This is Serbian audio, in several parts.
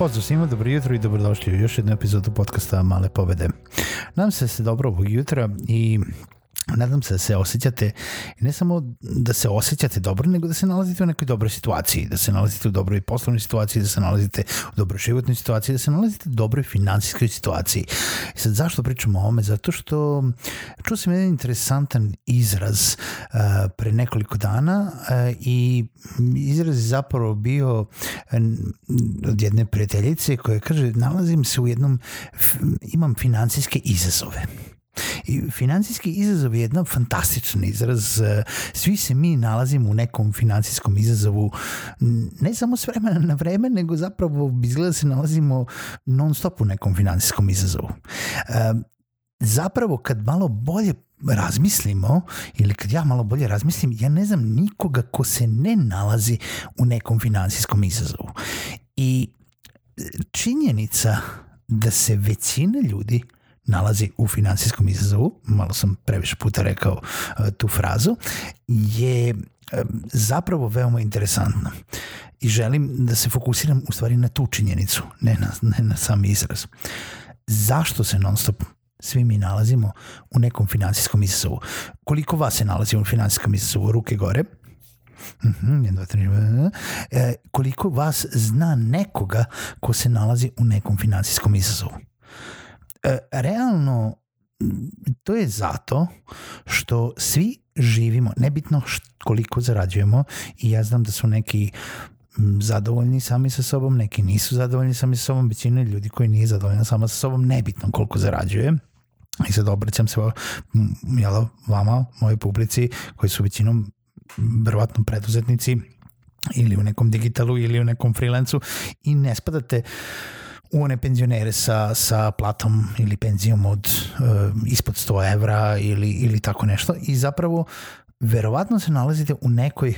Pozdrav svima, dobro jutro i dobrodošli u još jednu epizodu podcasta Male pobede. Nadam se da ste dobro ovog jutra i nadam se da se osjećate, ne samo da se osjećate dobro, nego da se nalazite u nekoj dobroj situaciji, da se nalazite u dobroj poslovnoj situaciji, da se nalazite u dobroj životnoj situaciji, da se nalazite u dobroj finansijskoj situaciji. I sad zašto pričamo o ome? Zato što čuo sam jedan interesantan izraz uh, pre nekoliko dana uh, i izraz je zapravo bio od jedne prijateljice koja kaže nalazim se u jednom, imam finansijske izazove. I financijski izazov je jedan fantastičan izraz. Svi se mi nalazimo u nekom financijskom izazovu, ne samo s vremena na vreme, nego zapravo izgleda da se nalazimo non stop u nekom financijskom izazovu. Zapravo kad malo bolje razmislimo ili kad ja malo bolje razmislim, ja ne znam nikoga ko se ne nalazi u nekom finansijskom izazovu. I činjenica da se većina ljudi nalazi u finansijskom izazovu, malo sam previše puta rekao uh, tu frazu, je um, zapravo veoma interesantna. I želim da se fokusiram u stvari na tu činjenicu, ne na, ne na sam izraz. Zašto se non stop svi mi nalazimo u nekom finansijskom izazovu? Koliko vas se nalazi u finansijskom izazovu? Ruke gore. Uh -huh, 1, 2, 3, e, koliko vas zna nekoga ko se nalazi u nekom finansijskom izazovu? E, realno to je zato što svi živimo, nebitno koliko zarađujemo i ja znam da su neki zadovoljni sami sa sobom, neki nisu zadovoljni sami sa sobom, većina ljudi koji nije zadovoljna sama sa sobom, nebitno koliko zarađuje. I sad obraćam se jel, vama, mojoj publici, koji su većinom verovatno preduzetnici ili u nekom digitalu ili u nekom freelancu i ne spadate uh, u one penzionere sa, sa platom ili penzijom od uh, ispod 100 evra ili, ili tako nešto i zapravo verovatno se nalazite u nekoj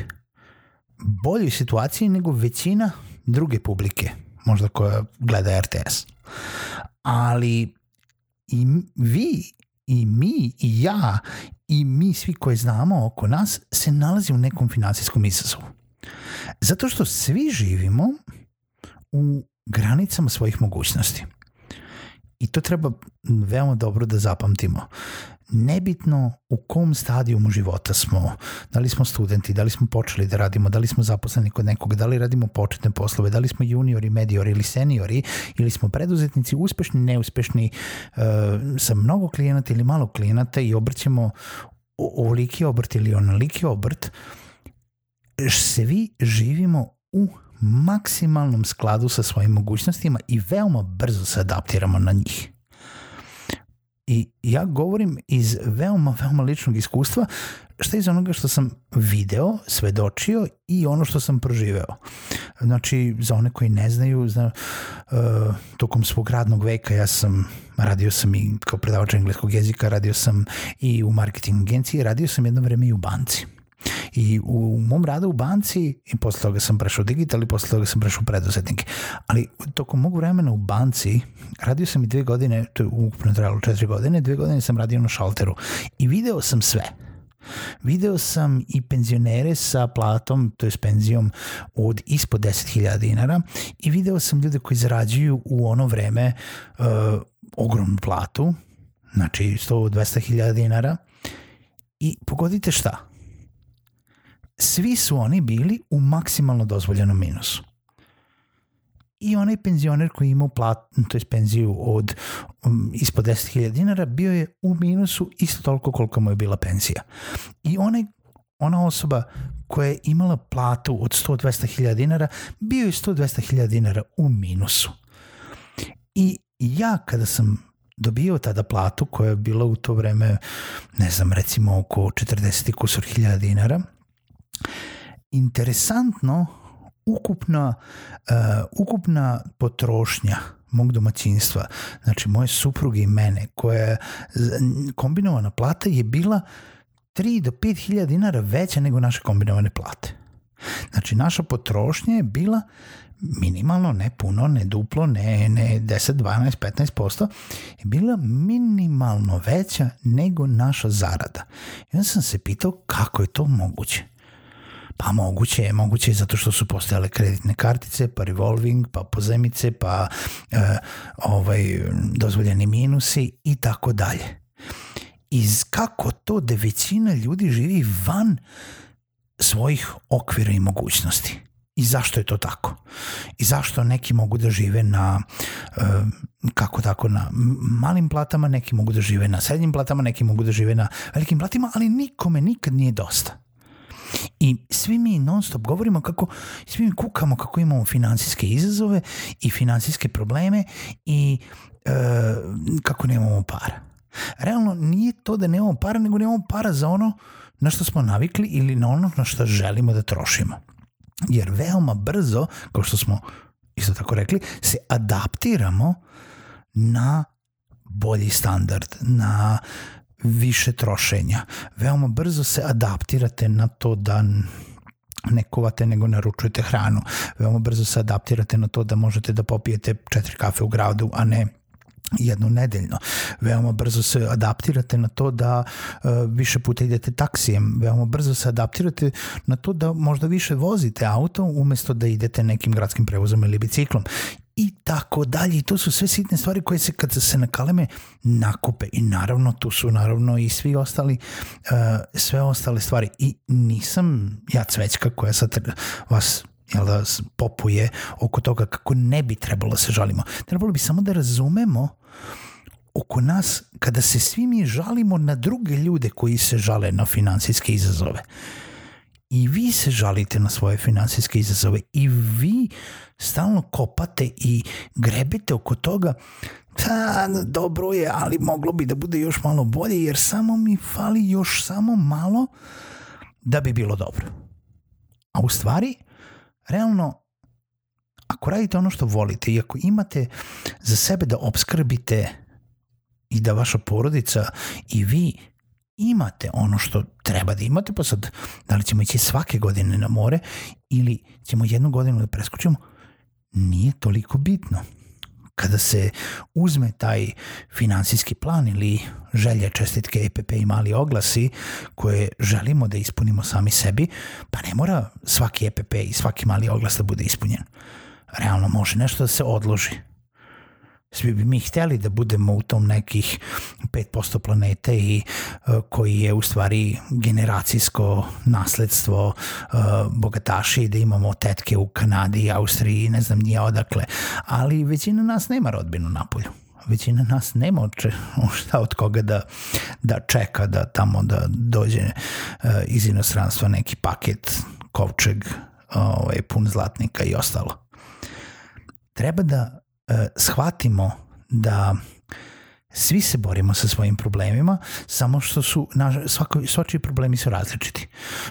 boljoj situaciji nego većina druge publike, možda koja gleda RTS. Ali i vi i mi i ja i mi svi koji znamo oko nas se nalazi u nekom finansijskom izazovu. Zato što svi živimo u granicama svojih mogućnosti. I to treba veoma dobro da zapamtimo. Nebitno u kom stadijumu života smo, da li smo studenti, da li smo počeli da radimo, da li smo zaposleni kod nekoga, da li radimo početne poslove, da li smo juniori, mediori ili seniori, ili smo preduzetnici uspešni, neuspešni, uh, sa mnogo klijenata ili malo klijenata i obrćemo ovoliki obrt ili onoliki obrt, svi živimo u maksimalnom skladu sa svojim mogućnostima i veoma brzo se adaptiramo na njih. I ja govorim iz veoma, veoma ličnog iskustva, šta iz onoga što sam video, svedočio i ono što sam proživeo. Znači, za one koji ne znaju, zna, uh, tokom svog radnog veka ja sam radio sam i kao predavač engleskog jezika, radio sam i u marketing agenciji, radio sam jedno vreme i u banci. I u mom radu u banci i posle toga sam prešao digital i posle toga sam prešao preduzetnike. Ali tokom mog vremena u banci radio sam i dve godine, to je ukupno trajalo četiri godine, dve godine sam radio na šalteru i video sam sve. Video sam i penzionere sa platom, to je penzijom od ispod 10.000 dinara i video sam ljude koji zarađuju u ono vreme uh, ogromnu platu, znači 100-200.000 dinara i pogodite šta? Svi su oni bili u maksimalno dozvoljenom minusu. I onaj penzioner koji imao plat, to je penziju od um, ispod 10.000 dinara, bio je u minusu isto toliko koliko mu je bila penzija. I onaj ona osoba koja je imala platu od 100-200 hiljada dinara, bio je 100-200 hiljada dinara u minusu. I ja kada sam dobio tada platu koja je bila u to vreme, ne znam, recimo oko 40 kusur hiljada dinara, interesantno ukupna, uh, ukupna potrošnja mog domaćinstva, znači moje supruge i mene, koja je kombinovana plata je bila 3 do 5 hiljada dinara veća nego naše kombinovane plate. Znači, naša potrošnja je bila minimalno, ne puno, ne duplo, ne, ne 10, 12, 15%, je bila minimalno veća nego naša zarada. I onda sam se pitao kako je to moguće. Pa moguće je, moguće je zato što su postojale kreditne kartice, pa revolving, pa pozemice, pa e, ovaj, dozvoljeni minusi i tako dalje. Iz kako to da većina ljudi živi van svojih okvira i mogućnosti. I zašto je to tako? I zašto neki mogu da žive na e, kako tako na malim platama, neki mogu da žive na srednjim platama, neki mogu da žive na velikim platama, ali nikome nikad nije dosta. I svi mi non stop govorimo kako, svi mi kukamo kako imamo finansijske izazove i finansijske probleme i e, kako nemamo para. Realno nije to da nemamo para, nego nemamo para za ono na što smo navikli ili na ono na što želimo da trošimo. Jer veoma brzo, kao što smo isto tako rekli, se adaptiramo na bolji standard, na više trošenja. Veoma brzo se adaptirate na to da ne kuvate nego naručujete hranu. Veoma brzo se adaptirate na to da možete da popijete četiri kafe u gradu, a ne jednu nedeljno. Veoma brzo se adaptirate na to da uh, više puta idete taksijem, veoma brzo se adaptirate na to da možda više vozite auto umesto da idete nekim gradskim prevozom ili biciklom i tako dalje. I to su sve sitne stvari koje se kad se nakaleme nakupe i naravno tu su naravno i svi ostali uh, sve ostale stvari i nisam ja cvećka koja sad vas jel da popuje oko toga kako ne bi trebalo da se žalimo. Trebalo bi samo da razumemo oko nas kada se svi mi žalimo na druge ljude koji se žale na finansijske izazove. I vi se žalite na svoje finansijske izazove i vi stalno kopate i grebete oko toga da, dobro je, ali moglo bi da bude još malo bolje jer samo mi fali još samo malo da bi bilo dobro. A u stvari, realno, ako radite ono što volite i ako imate za sebe da obskrbite i da vaša porodica i vi imate ono što treba da imate, pa sad da li ćemo ići svake godine na more ili ćemo jednu godinu da preskočimo, nije toliko bitno. Kada se uzme taj finansijski plan ili želje, čestitke, EPP i mali oglasi koje želimo da ispunimo sami sebi, pa ne mora svaki EPP i svaki mali oglas da bude ispunjen. Realno može nešto da se odloži svi bi mi hteli da budemo u tom nekih 5% planete i uh, koji je u stvari generacijsko nasledstvo uh, bogataši da imamo tetke u Kanadi, Austriji, ne znam nije odakle, ali većina nas nema rodbinu na polju većina nas nema šta od koga da, da čeka da tamo da dođe uh, iz inostranstva neki paket kovčeg ovaj, pun zlatnika i ostalo. Treba da e, shvatimo da svi se borimo sa svojim problemima, samo što su, naš, svako, svačiji problemi su različiti.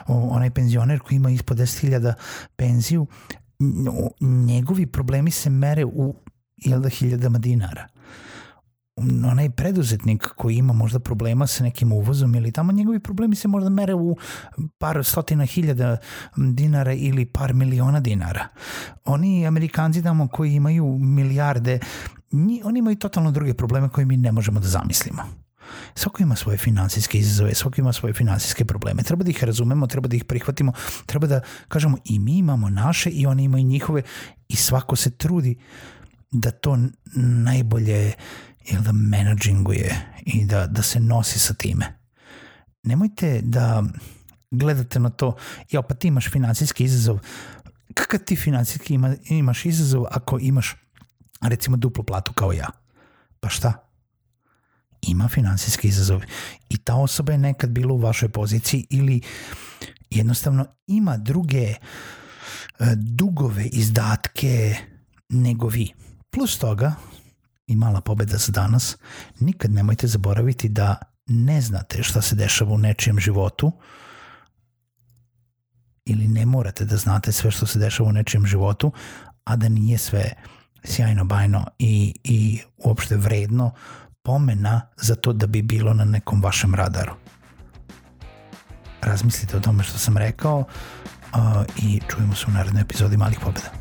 O, onaj penzioner koji ima ispod 10.000 penziju, njegovi problemi se mere u jel da, hiljadama dinara onaj preduzetnik koji ima možda problema sa nekim uvozom ili tamo njegovi problemi se možda mere u par stotina hiljada dinara ili par miliona dinara. Oni Amerikanci tamo koji imaju milijarde, oni imaju totalno druge probleme koje mi ne možemo da zamislimo. Svako ima svoje finansijske izazove, svako ima svoje finansijske probleme. Treba da ih razumemo, treba da ih prihvatimo, treba da kažemo i mi imamo naše i oni imaju njihove i svako se trudi da to najbolje uh, ili da menadžinguje i da, da se nosi sa time. Nemojte da gledate na to, ja pa ti imaš finansijski izazov, kakav ti finansijski ima, imaš izazov ako imaš recimo duplu platu kao ja? Pa šta? Ima finansijski izazov i ta osoba je nekad bila u vašoj poziciji ili jednostavno ima druge e, dugove, izdatke nego vi. Plus toga, i mala pobeda za danas, nikad nemojte zaboraviti da ne znate šta se dešava u nečijem životu ili ne morate da znate sve što se dešava u nečijem životu, a da nije sve sjajno, bajno i, i uopšte vredno pomena za to da bi bilo na nekom vašem radaru. Razmislite o tome što sam rekao uh, i čujemo se u narednoj epizodi Malih pobeda.